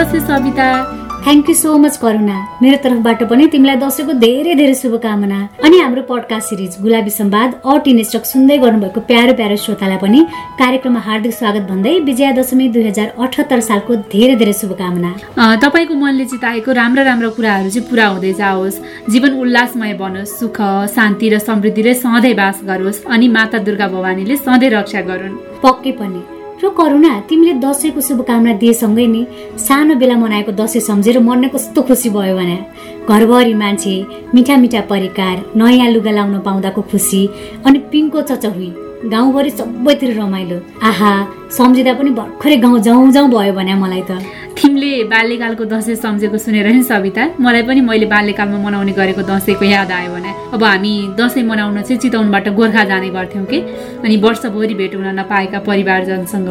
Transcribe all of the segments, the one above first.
Dashain Savita. Thank you so much Karuna. मेरो तर्फबाट पनि तिमीलाई दसैँको धेरै धेरै शुभकामना अनि हाम्रो podcast series Gulabi Samvad a teen's talk सुन्दै गर्नुभएको प्यारो प्यारो श्रोतालाई पनि कार्यक्रममा हार्दिक स्वागत भन्दै विजया दशमी दुई हजार अठहत्तर सालको धेरै धेरै शुभकामना। तपाईँको मनले चिताएको राम्रा राम्रा कुराहरू चाहिँ पुरा हुँदै जाओस्। जीवन उल्लासमय बनोस् सुख शान्ति र समृद्धिले सधैँ बास गरोस् अनि माता दुर्गा भवानीले सधैँ रक्षा गरून्। पक्कै पनि। र करुणा तिमीले दसैँको शुभकामना दिएसँगै नि सानो बेला मनाएको दसैँ सम्झेर मन कस्तो खुसी भयो भने। घरभरि मान्छे मिठा मिठा परिकार नयाँ लुगा लाउन पाउँदाको खुसी अनि पिङको चचहुई गाउँभरि सबैतिर रमाइलो। आहा सम्झिँदा पनि भर्खरै गाउँ जाउँ जाउँ भयो भने मलाई त। तिमीले बाल्यकालको दसैँ सम्झेको सुनेर नि सविता मलाई पनि मैले बाल्यकालमा मनाउने गरेको दसैँको याद आयो भने। अब हामी दसैँ मनाउन चाहिँ चितवनबाट गोर्खा जाने गर्थ्यौँ कि? अनि वर्षभरि भेट हुन नपाएका परिवारजनसँग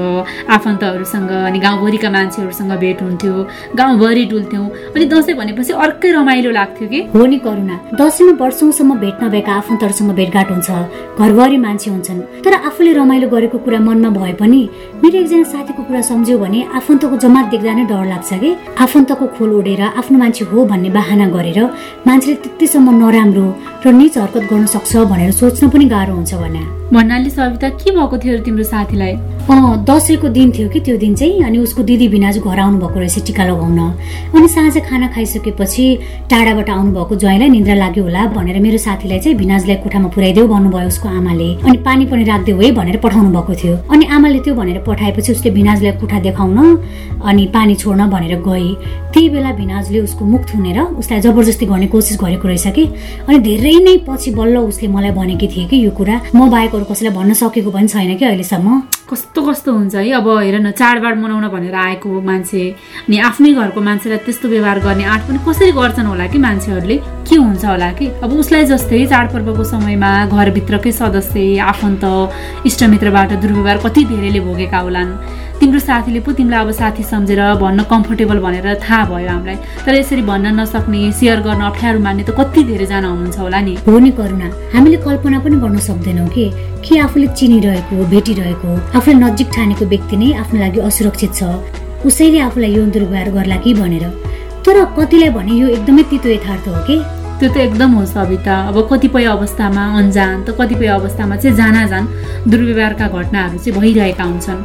आफन्तहरूसँग अनि गाउँभरिका मान्छेहरूसँग भेट हुन्थ्यो गाउँभरि डुल्थ्यौँ। अनि दसैँ भनेपछि अर्कै रमाइलो लाग्थ्यो कि? हो नि करुणा दसैँमा वर्षौँसम्म भेट नभएका आफन्तहरूसँग भेटघाट हुन्छ घरभरि मान्छे हुन्छन्। तर आफूले रमाइलो गरेको कुरा मनमा भए पनि मेरो एकजना साथीको कुरा सम्झ्यो भने आफन्तको जमात देख्दा नै डर लाग्छ कि? आफन्तको खोल ओढेर आफ्नो मान्छे हो भन्ने बाहना गरेर मान्छेले त्यतिसम्म नराम्रो र निच हरकत गर्न सक्छ भनेर सोच्न पनि गाह्रो हुन्छ भने। भन्नाले सविता के भएको थियो तिम्रो साथीलाई? अँ दसैँको दिन थियो कि त्यो दिन चाहिँ अनि उसको दिदी भिनाज घर आउनु भएको रहेछ टिका लगाउन। अनि साँझ खाना खाइसकेपछि टाढाबाट आउनुभएको ज्वाइँलाई निन्द्रा लाग्यो होला भनेर मेरो साथीलाई चाहिँ भिनाजलाई कोठामा पुऱ्याइदेऊ भन्नुभयो उसको आमाले। अनि पानी पनि राखिदेऊ है भनेर पठाउनु भएको थियो। अनि आमाले त्यो भनेर पठाएपछि उसले भिनाजलाई कोठा देखाउन अनि पानी छोड्न भनेर गए त्यही बेला भिनाजले उसको मुख थुनेर उसलाई जबरजस्ती गर्ने कोसिस गरेको रहेछ कि। अनि धेरै नै पछि बल्ल उसले मलाई भनेकी थिए कि यो कुरा। म बाहेक अरू कसैलाई भन्न सकेको पनि छैन कि अहिलेसम्म। कस्तो कस्तो हुन्छ है? अब हेर न चाडबाड मनाउन भनेर आएको मान्छे अनि आफ्नै घरको मान्छेलाई त्यस्तो व्यवहार गर्ने आँट पनि कसरी गर्छन् होला कि मान्छेहरूले? के हुन्छ होला कि? अब उसलाई जस्तै चाडपर्वको समयमा घरभित्रकै सदस्य आफन्त इष्टमित्रबाट दुर्व्यवहार कति धेरैले भोगेका होलान्। तिम्रो साथीले पो तिमीलाई अब साथी सम्झेर भन्न कम्फर्टेबल भनेर थाहा भयो हामीलाई। तर यसरी भन्न नसक्ने सेयर गर्न अप्ठ्यारो मान्ने त कति धेरैजना हुनुहुन्छ होला नि। हो नि करुणा हामीले कल्पना पनि गर्न सक्दैनौँ कि के आफूले चिनिरहेको भेटिरहेको आफूले नजिक ठानेको व्यक्ति नै आफ्नो लागि असुरक्षित छ। उसैले आफूलाई यौन दुर्व्यवहार गर्ला कि भनेर। तर कतिलाई भने यो एकदमै तितो यथार्थ हो कि? त्यो त एकदम हो सविता। अब कतिपय अवस्थामा अन्जान त कतिपय अवस्थामा चाहिँ जाना जान दुर्व्यवहारका घटनाहरू चाहिँ भइरहेका हुन्छन्।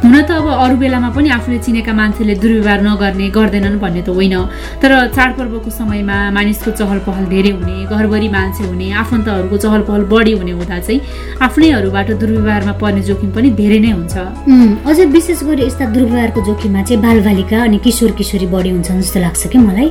हुन त अब अरू बेलामा पनि आफूले चिनेका मान्छेले दुर्व्यवहार नगर्ने गर्दैनन् भन्ने त होइन। तर चाडपर्वको समयमा मानिसको चहल पहल धेरै हुने घरभरि मान्छे हुने आफन्तहरूको चहल पहल बढी हुने हुँदा चाहिँ आफ्नैहरूबाट दुर्व्यवहारमा पर्ने जोखिम पनि धेरै नै हुन्छ। अझै विशेष गरी यस्ता दुर्व्यवहारको जोखिममा चाहिँ बालबालिका अनि किशोर किशोरी बढी हुन्छन् जस्तो लाग्छ कि मलाई।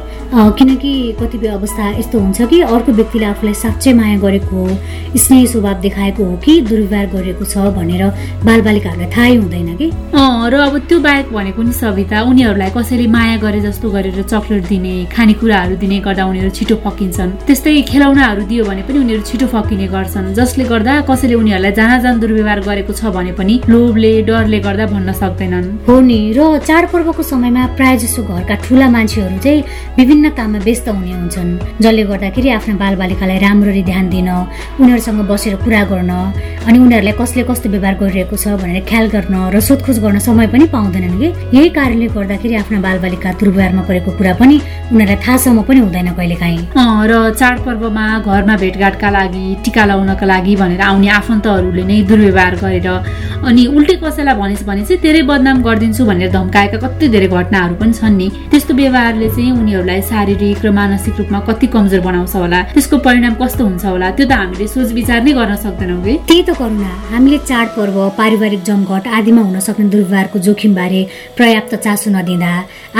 किनकि कतिपय अवस्था यस्तो हुन्छ कि? अर्को व्यक्तिले आफूलाई साँच्चै माया गरेको हो स्नेह स्वभाव देखाएको हो कि दुर्व्यवहार गरेको छ भनेर बालबालिकाहरूलाई थाहै हुँदैन कि? र अब त्यो बाहेक भनेको नि सविता उनीहरूलाई कसैले माया गरे जस्तो गरेर चक्लेट दिने खानेकुराहरू दिने गर्दा उनीहरू छिटो फकिन्छन्। त्यस्तै खेलौनाहरू दियो भने पनि उनीहरू छिटो फकिने गर्छन् जसले गर्दा कसैले उनीहरूलाई जान दुर्व्यवहार गरेको छ भने पनि लोभले डरले गर्दा भन्न सक्दैनन्। हो नि र चाडपर्वको समयमा प्राय जसो घरका ठुला मान्छेहरू चाहिँ विभिन्न काममा व्यस्त हुने हुन्छन् जसले गर्दाखेरि आफ्ना बालबालिकालाई राम्ररी ध्यान दिन उनीहरूसँग बसेर कुरा गर्न अनि उनीहरूलाई कसले कस्तो व्यवहार गरिरहेको छ भनेर ख्याल गर्न र सोधखोज गर्न समय पनि पाउँदैनन् कि। यही कारणले गर्दाखेरि आफ्ना बालबालिका दुर्व्यवहारमा परेको कुरा पनि उनीहरूलाई थाहासम्म पनि हुँदैन कहिले काहीँ र चाडपर्वमा घरमा भेटघाटका लागि टिका लगाउनका लागि भनेर आउने आफन्तहरूले नै दुर्व्यवहार गरेर अनि उल्टै कसैलाई भनिस् भने चाहिँ धेरै बदनाम गरिदिन्छु भनेर धम्काएका कति धेरै घटनाहरू पनि छन् नि। त्यस्तो व्यवहारले चाहिँ उनीहरूलाई शारीरिक र मानसिक रूपमा कति कमजोर बनाउँछ होला त्यसको परिणाम कस्तो हुन्छ होला त्यो त हामीले सोच विचार नै गर्न सक्दैनौँ कि? त्यही त करुणा हामीले चाडपर्व पारिवारिक जमघट आदिमा हुन सक्ने दुर्व्यवहारको जोखिमबारे पर्याप्त चासो नदिँदा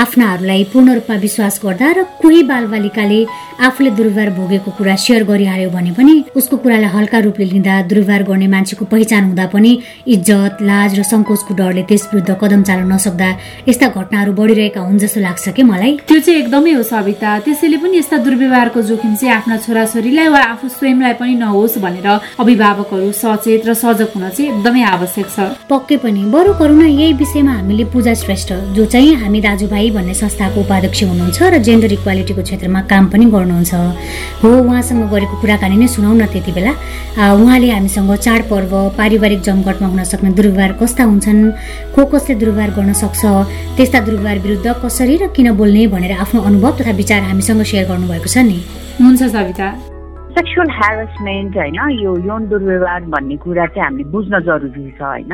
आफ्नाहरूलाई पूर्ण रूपमा विश्वास गर्दा र कोही बालबालिकाले आफूले दुर्व्यवहार भोगेको कुरा सेयर गरिहाल्यो भने पनि उसको कुरालाई हल्का रूपले लिँदा दुर्व्यवहार गर्ने मान्छेको पहिचान हुँदा पनि इज्जत लाज र सङ्कोचको डरले त्यस विरुद्ध कदम चाल्न नसक्दा यस्ता घटनाहरू बढिरहेका हुन् जस्तो लाग्छ कि मलाई? त्यो चाहिँ एकदमै हो सविता। त्यसैले पनि यस्ता दुर्व्यवहारको जोखिम चाहिँ आफ्ना छोराछोरीलाई वा आफू स्वयंलाई पनि नहोस् भनेर अभिभावकहरू सचेत र सजग हुन चाहिँ एकदमै आवश्यक छ। पक्कै पनि बरु करुँ न यही विषयमा हामीले पूजा श्रेष्ठ जो चाहिँ हामी दाजुभाइ भन्ने संस्थाको उपाध्यक्ष हुनुहुन्छ र जेन्डर इक्वालिटीको क्षेत्रमा काम पनि गर्नुहुन्छ। हो उहाँसँग गरेको कुराकानी नै सुनाउ न त्यति बेला। उहाँले हामीसँग चाडपर्व पारिवारिक जमघटमा हुन सक्ने दुर्व्यवहार कस्ता हुन्छन् को कसले दुर्व्यवहार गर्न सक्छ त्यस्ता दुर्व्यवहार विरुद्ध कसरी र किन बोल्ने भनेर आफ्नो अनुभव तथा विचार हामीसँग सेयर गर्नुभएको छ नि। हुन्छ सविता? सेक्सुअल हेरेसमेन्ट होइन यो यौन दुर्व्यवहार भन्ने कुरा चाहिँ हामीले बुझ्न जरुरी छ होइन।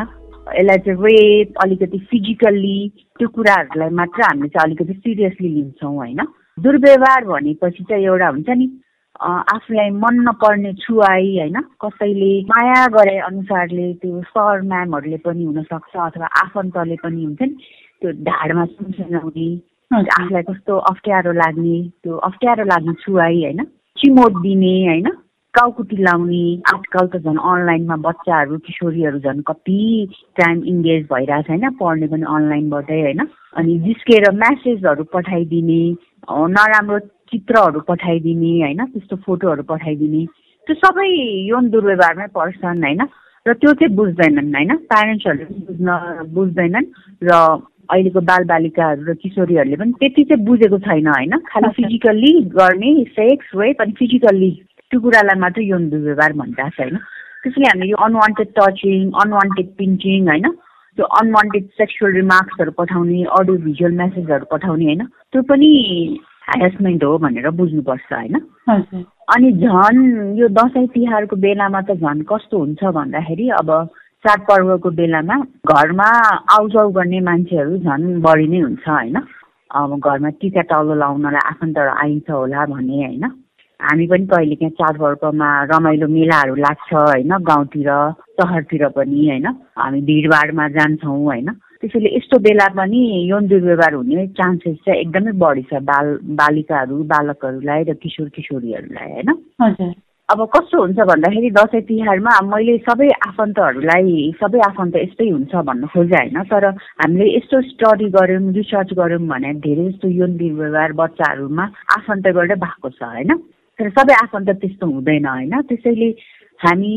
यसलाई चाहिँ रेप अलिकति फिजिकल्ली त्यो कुराहरूलाई मात्र हामीले चाहिँ अलिकति सिरियसली लिन्छौँ होइन। दुर्व्यवहार भनेपछि चाहिँ एउटा हुन्छ नि आफूलाई मन नपर्ने छुवाई होइन कसैले माया गरे अनुसारले त्यो सर म्यामहरूले पनि हुनसक्छ अथवा आफन्तले पनि हुन्छ नि त्यो ढाडमा सुनसुनाउने आफूलाई कस्तो अप्ठ्यारो लाग्ने त्यो अप्ठ्यारो लाग्ने छुवाई होइन? चिमोट दिने होइन? काउकुटी लाउने आजकल त झन् अनलाइनमा बच्चाहरू किशोरीहरू झन् कति टाइम इङ्गेज भइरहेछ होइन? पढ्ने पनि अनलाइनबाटै होइन? अनि जिस्केर म्यासेजहरू पठाइदिने नराम्रो चित्रहरू पठाइदिने होइन? त्यस्तो फोटोहरू पठाइदिने त्यो सबै यौन दुर्व्यवहारमै पर्छन् होइन? र त्यो चाहिँ बुझ्दैनन् होइन? प्यारेन्ट्सहरूले बुझ्न बुझ्दैनन् र अहिलेको बालबालिकाहरू र किशोरीहरूले पनि त्यति चाहिँ बुझेको छैन होइन? खालि फिजिकल्ली गर्ने सेक्स वेप अनि फिजिकल्ली त्यो कुरालाई मात्रै यौन दुर्व्यवहार भनिरहेको छ होइन? त्यसैले हामीले यो अनवान्टेड टचिङ अनवान्टेड पिन्चिङ होइन? त्यो अनवान्टेड सेक्सुअल रिमार्क्सहरू पठाउने अडियो भिजुअल मेसेजहरू पठाउने होइन? त्यो पनि हेरेसमेन्ट हो भनेर बुझ्नुपर्छ होइन? अनि झन् यो दसैँ तिहारको बेलामा त झन् कस्तो हुन्छ भन्दाखेरि अब चाडपर्वको बेलामा घरमा आउजाउ गर्ने मान्छेहरू झन् बढी नै हुन्छ होइन? अब घरमा टिका टाउलो लाउनलाई आफन्तहरू आइन्छ होला भने होइन? हामी पनि कहिले काहीँ चाडपर्वमा रमाइलो मेलाहरू लाग्छ होइन? गाउँतिर सहरतिर पनि होइन? हामी भिडभाडमा जान्छौँ होइन? त्यसैले यस्तो बेला पनि यौन दुर्व्यवहार हुने चान्सेस चाहिँ एकदमै बढी छ बाल बालिकाहरू बालकहरूलाई र किशोर किशोरीहरूलाई होइन अब कस्तो हुन्छ भन्दाखेरि दसैँ तिहारमा मैले सबै आफन्तहरूलाई सबै आफन्त यस्तै हुन्छ भन्न खोजेँ होइन तर हामीले यस्तो स्टडी गऱ्यौँ रिसर्च गऱ्यौँ भने धेरै जस्तो यौन दुर्व्यवहार बच्चाहरूमा आफन्तबाटै भएको छ होइन। तर सबै आफन्त त्यस्तो हुँदैन होइन। त्यसैले हामी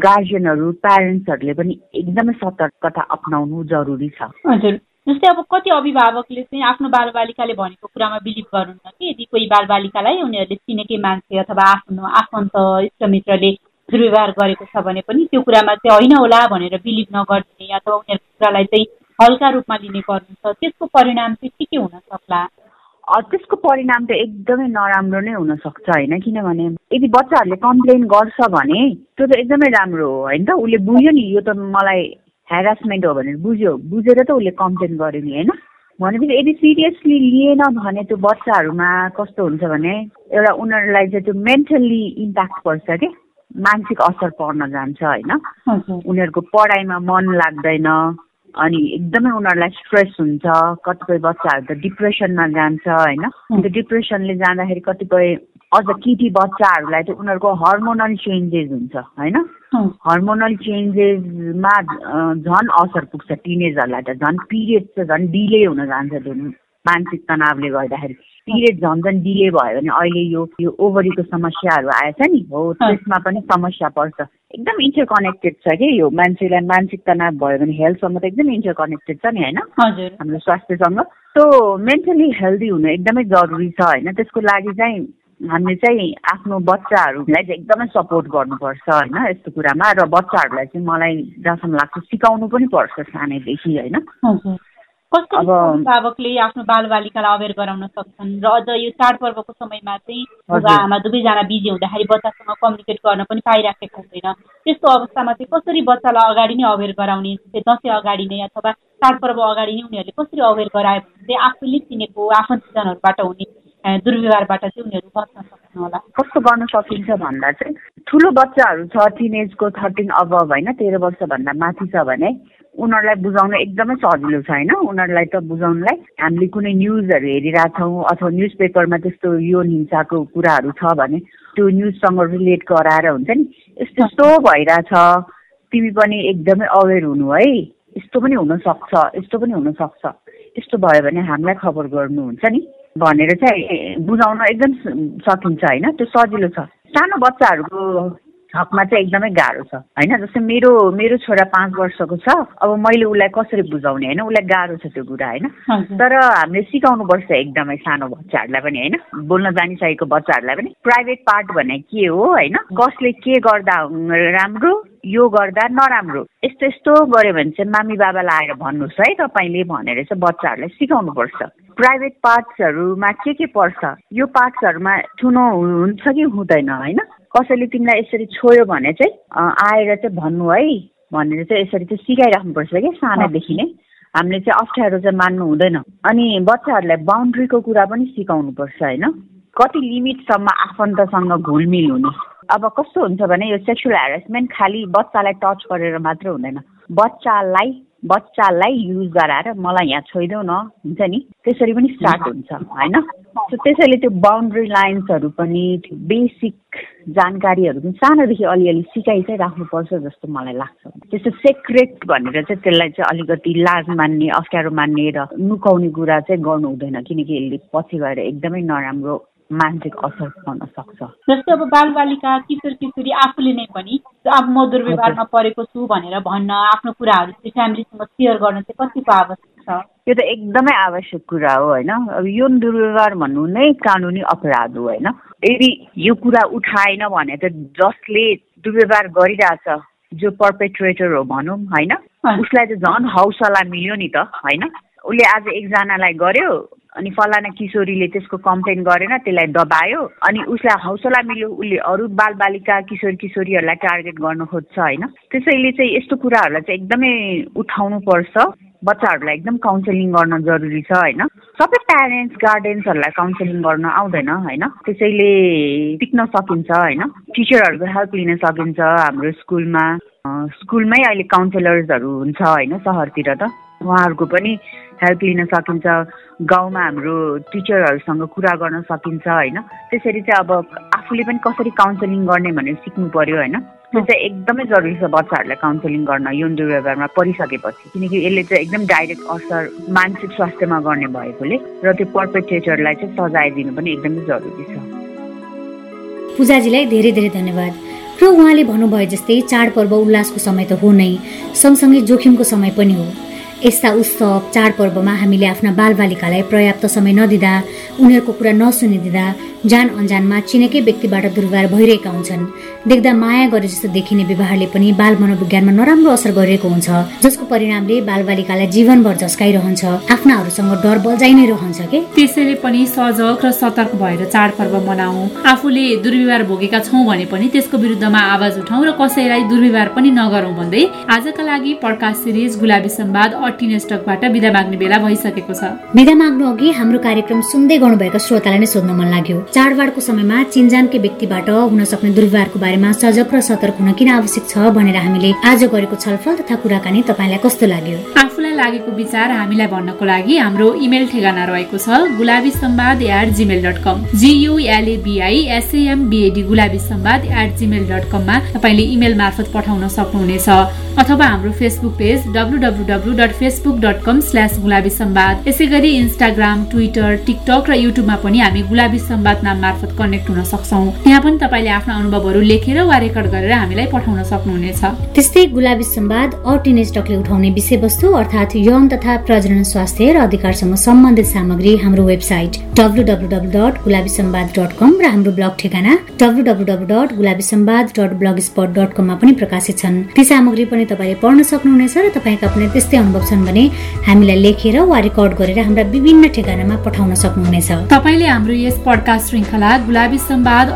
गार्जियनहरू प्यारेन्ट्सहरूले पनि एकदमै सतर्कता अप्नाउनु जरुरी छ। हजुर। जस्तै अब कति अभिभावकले चाहिँ आफ्नो बालबालिकाले भनेको कुरामा बिलिभ गर्नुहुन्न कि? यदि कोही बालबालिकालाई उनीहरूले चिनेकै मान्छे अथवा आफ्नो आफन्त इष्टमित्रले दुर्व्यवहार गरेको छ भने पनि त्यो कुरामा चाहिँ होइन होला भनेर बिलिभ नगरिदिने अथवा उनीहरूको कुरालाई चाहिँ हल्का रूपमा लिने गर्नुहुन्छ त्यसको परिणाम चाहिँ के के हुन सक्ला? त्यसको परिणाम त एकदमै नराम्रो नै हुनसक्छ होइन? किनभने यदि बच्चाहरूले कम्प्लेन गर्छ भने त्यो त एकदमै राम्रो हो होइन त? उसले बुझ्यो नि यो त मलाई हेरासमेन्ट हो भनेर बुझ्यो बुझेर त उसले कम्प्लेन गर्यो नि होइन? भनेपछि यदि सिरियसली लिएन भने त्यो बच्चाहरूमा कस्तो हुन्छ भने एउटा उनीहरूलाई चाहिँ त्यो मेन्टल्ली इम्प्याक्ट पर्छ कि? मानसिक असर पर्न जान्छ होइन? उनीहरूको पढाइमा मन लाग्दैन अनि एकदमै उनीहरूलाई स्ट्रेस हुन्छ कतिपय बच्चाहरू त डिप्रेसनमा जान्छ होइन? त्यो डिप्रेसनले जाँदाखेरि कतिपय अझ केटी बच्चाहरूलाई त उनीहरूको हर्मोनल चेन्जेस हुन्छ होइन? हर्मोनल चेन्जेसमा झन् असर पुग्छ टिनेजहरूलाई त झन् पिरियड चाहिँ झन् डिले हुन जान्छ त्यो मानसिक तनावले गर्दाखेरि। पिरियड झन् झन् डिले भयो भने अहिले यो यो ओभरीको समस्याहरू आएछ नि। हो त्यसमा पनि समस्या पर्छ। एकदम इन्टर कनेक्टेड छ कि यो मान्छेलाई मानसिक तनाव भयो भने हेल्थसँग त एकदम इन्टर कनेक्टेड छ नि होइन? हाम्रो स्वास्थ्यसँग। त्यो मेन्टली हेल्दी हुनु एकदमै जरुरी छ होइन? त्यसको लागि चाहिँ हामीले चाहिँ आफ्नो बच्चाहरूलाई चाहिँ एकदमै सपोर्ट गर्नुपर्छ होइन? यस्तो कुरामा। र बच्चाहरूलाई चाहिँ मलाई जहाँसम्म लाग्छ सिकाउनु पनि पर्छ सानैदेखि होइन? कस्तो अभिभावकले आफ्नो बालबालिकालाई अवेर गराउन सक्छन्? र अझ यो चाडपर्वको समयमा चाहिँ बुबा आमा दुवैजना बिजी हुँदाखेरि बच्चासँग कम्युनिकेट गर्न पनि पाइराखेको हुँदैन। त्यस्तो अवस्थामा चाहिँ कसरी बच्चालाई अगाडि नै अवेर गराउने दसैँ अगाडि नै अथवा चाडपर्व अगाडि नै उनीहरूले कसरी अवेर गरायो भने चाहिँ आफूले चिनेको आफन्तजनहरूबाट हुने दुर्व्यवहारबाट चाहिँ उनीहरू बच्न सक्छन् होला। कस्तो गर्न सकिन्छ भन्दा चाहिँ ठुलो बच्चाहरू छ टिनेजको थर्टिन अब होइन तेह्र वर्षभन्दा माथि छ भने उनीहरूलाई बुझाउन एकदमै सजिलो छ होइन उनीहरूलाई त बुझाउनलाई हामीले कुनै न्युजहरू हेरिरहेछौँ अथवा न्युज पेपरमा त्यस्तो यो हिंसाको कुराहरू छ भने त्यो न्युजसँग रिलेट गराएर हुन्छ नि यस्तो यस्तो भइरहेछ। तिमी पनि एकदमै अवेर हुनु है। यस्तो पनि हुनसक्छ यस्तो पनि हुनसक्छ। यस्तो भयो भने हामीलाई खबर गर्नुहुन्छ नि। भनेर चाहिँ बुझाउन एकदम सकिन्छ होइन? त्यो सजिलो छ। सानो बच्चाहरूको हकमा चाहिँ एकदमै गाह्रो छ होइन? जस्तै मेरो मेरो छोरा पाँच वर्षको छ अब मैले उसलाई कसरी बुझाउने होइन? उसलाई गाह्रो छ त्यो कुरा होइन? तर हामीले सिकाउनुपर्छ एकदमै सानो बच्चाहरूलाई पनि होइन? बोल्न जानिसकेको बच्चाहरूलाई पनि। प्राइभेट पार्ट भने के हो होइन? कसले के गर्दा राम्रो यो गर्दा नराम्रो? यस्तो यस्तो गऱ्यो भने चाहिँ मामी बाबालाई आएर भन्नुहोस् है तपाईँले भनेर चाहिँ बच्चाहरूलाई सिकाउनुपर्छ प्राइभेट पार्ट्सहरूमा के के पर्छ? यो पार्ट्सहरूमा छुनु हुन्छ कि हुँदैन होइन? कसैले तिमीलाई यसरी छोयो भने चाहिँ आएर चाहिँ भन्नु है भनेर चाहिँ यसरी चाहिँ सिकाइराख्नुपर्छ क्या सानैदेखि नै। हामीले चाहिँ अप्ठ्यारो चाहिँ मान्नु हुँदैन। अनि बच्चाहरूलाई बााउन्ड्रीको कुरा पनि सिकाउनुपर्छ होइन? कति लिमिटसम्म आफन्तसँग घुलमिल हुने? अब कस्तो हुन्छ भने यो सेक्सुअल हेरेसमेन्ट खालि बच्चालाई टच गरेर मात्रै हुँदैन। बच्चालाई बच्चालाई युज गराएर मलाई यहाँ छोइदेऊ न। हुन्छ नि? त्यसरी पनि स्टार्ट हुन्छ होइन? सो त्यसैले त्यो बााउन्ड्री लाइन्सहरू पनि त्यो बेसिक जानकारीहरू पनि सानोदेखि अलिअलि सिकाइ चाहिँ राख्नुपर्छ जस्तो मलाई लाग्छ। त्यस्तो सेक्रेट भनेर चाहिँ त्यसलाई चाहिँ अलिकति लाज मान्ने अप्ठ्यारो मान्ने र नुकाउने कुरा चाहिँ गर्नु हुँदैन किनकि यसले पछि गएर एकदमै नराम्रो मानसिक असर पर्न सक्छ। जस्तै अब बालबालिका किशोर किशोरी आफूले नै पनि अब म दुर्व्यवहारमा परेको छु भनेर भन्न आफ्नो कुराहरू चाहिँ फ्यामिलीसँग सेयर गर्न चाहिँ कतिको आवश्यक छ? यो त एकदमै आवश्यक कुरा हो होइन? अब यो दुर्व्यवहार भन्नु नै कानुनी अपराध हो होइन? यदि यो कुरा उठाएन भने त जसले दुर्व्यवहार गरिरहेछ जो पर्पेट्रेटर हो भनौँ होइन? उसलाई त झन् हौसला मिल्यो नि त होइन? उसले आज एकजनालाई गर्यो अनि फलाना किशोरीले त्यसको कम्प्लेन गरेन त्यसलाई दबायो अनि उसलाई हौसला मिल्यो उसले अरू बालबालिका किशोर किशोरीहरूलाई टार्गेट गर्न खोज्छ होइन? त्यसैले चाहिँ यस्तो कुराहरूलाई चाहिँ एकदमै उठाउनु पर्छ। बच्चाहरूलाई एकदम काउन्सिलिङ गर्न जरुरी छ होइन? सबै प्यारेन्ट्स गार्जेन्सहरूलाई काउन्सिलिङ गर्न आउँदैन होइन? त्यसैले सिक्न सकिन्छ होइन? टिचरहरूको हेल्प लिन सकिन्छ हाम्रो स्कुलमा। स्कुलमै अहिले काउन्सिलर्सहरू हुन्छ होइन? सहरतिर त। उहाँहरूको पनि हेल्प लिन सकिन्छ गाउँमा हाम्रो टिचरहरूसँग कुरा गर्न सकिन्छ होइन? त्यसरी चाहिँ अब आफूले पनि कसरी काउन्सिलिङ गर्ने भनेर सिक्नु पर्यो होइन? त्यो चाहिँ एकदमै जरुरी छ बच्चाहरूलाई काउन्सिलिङ गर्न यौन दुर्व्यवहारमा परिसकेपछि। किनकि यसले चाहिँ एकदम डाइरेक्ट असर मानसिक स्वास्थ्यमा गर्ने भएकोले र त्यो पर्पेट्रेटरलाई चाहिँ सजाय दिनु पनि एकदमै जरुरी छ। पूजाजीलाई धेरै धेरै धन्यवाद। र उहाँले भन्नुभयो जस्तै चाडपर्व उल्लासको समय त हो नै सँगसँगै जोखिमको समय पनि हो। यस्ता उत्सव चाडपर्वमा हामीले आफ्ना बालबालिकालाई पर्याप्त समय नदिँदा उनीहरूको कुरा नसुनिदिँदा जान अन्जानमा चिनेकै व्यक्तिबाट दुर्व्यवहार भइरहेका हुन्छन्। देख्दा माया गरे जस्तो देखिने व्यवहारले पनि बाल मनोविज्ञानमा नराम्रो असर गरिरहेको हुन्छ जसको परिणामले बालबालिकालाई जीवनभर झस्काइरहन्छ आफ्नाहरूसँग डर बजाइ नै रहन्छ के? त्यसैले पनि सजग र सतर्क भएर चाडपर्व मनाऊ आफूले दुर्व्यवहार भोगेका छौँ भने पनि त्यसको विरुद्धमा आवाज उठाउँ र कसैलाई दुर्व्यवहार पनि नगरौँ भन्दै आजका लागि पडकास्ट सिरिज गुलाबी संवाद अटिन स्टकबाट विदा माग्ने बेला भइसकेको छ। विदा माग्नु अघि हाम्रो कार्यक्रम सुन्दै गर्नुभएका श्रोतालाई नै सोध्न मन लाग्यो। चाडबाडको समयमा चिन्जानकै व्यक्तिबाट हुन सक्ने दुर्व्यवहारको बारेमा सजग र सतर्क हुन किन आवश्यक छ भनेर हामीले आज गरेको छलफल तथा कुराकानी तपाईँलाई कस्तो लाग्यो? आफूलाई लागेको विचार हामीलाई भन्नको लागि हाम्रो इमेल ठेगाना रहेको छ Gulabi Samvad at Gmail dot com G U L A B I S A M B A D Gulabi Samvad at Gmail dot कममा तपाईँले इमेल मार्फत पठाउन सक्नुहुनेछ। अथवा हाम्रो Facebook page W W W dot Facebook dot com slash Gulabi Samvad यसै गरी Instagram Twitter TikTok र युट्युबमा पनि हामी गुलाबी सम्वाद नाम मार्फत कनेक्ट हुन सक्छौ। त्यहाँ पनि तपाईँले आफ्ना अनुभवहरू लेखेर वा रेकर्ड गरेर हामीलाई पठाउन सक्नुहुनेछ। त्यस्तै गुलाबी सम्वाद अर टकले उठाउने विषयवस्तु अर्थात् यौन तथा प्रजनन स्वास्थ्य र अधिकारसँग सम्बन्धित सामग्री हाम्रो वेबसाइट डब्लु र हाम्रो ब्लग ठेगाना W W dot Gulabi Samvad dot blog dot कममा पनि प्रकाशित छन्। ती सामग्री पनि तपाईँले पढ्न सक्नुहुनेछ र तपाईँका पनि त्यस्तै अनुभव छन् भने हामीलाई लेखेर वा रेकर्ड गरेर हाम्रा विभिन्न ठेगानामा पठाउन सक्नुहुनेछ। तपाईँले हाम्रो यस पडकास्ट श्रृङ्खला गुलाबी सम्वाद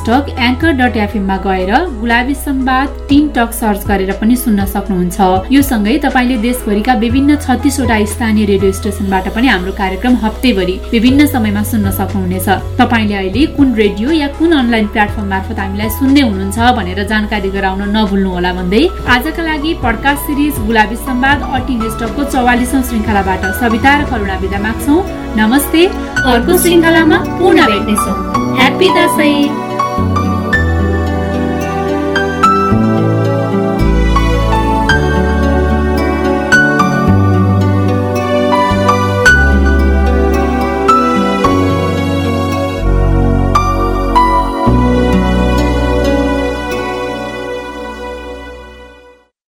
स्टक एङ्कर डट एफएममा गएर Gulabi Samvad teen talk search गरेर पनि सुन्न सक्नुहुन्छ। यो सँगै तपाईँले देशभरिका विभिन्न छत्तिसवटा स्थानीय रेडियो स्टेसनबाट पनि हाम्रो कार्यक्रम हप्तैभरि विभिन्न समयमा सुन्न सक्नुहुनेछ। तपाईँले अहिले कुन रेडियो या कुन अनलाइन प्लेटफर्म मार्फत हामीलाई सुन्दै हुनुहुन्छ भनेर जानकारी गराउन नभुल्नुहोला भन्दै आजका लागि podcast series Gulabi Samvad a teen स्टकको चौवालिसौँ श्रृङ्खलाबाट सविता र करुणा विदा माग्छौ। नमस्ते अर्को श्रृङ्खलामा पुनः भेट्नेछौँ। ह्याप्पी दसैँ।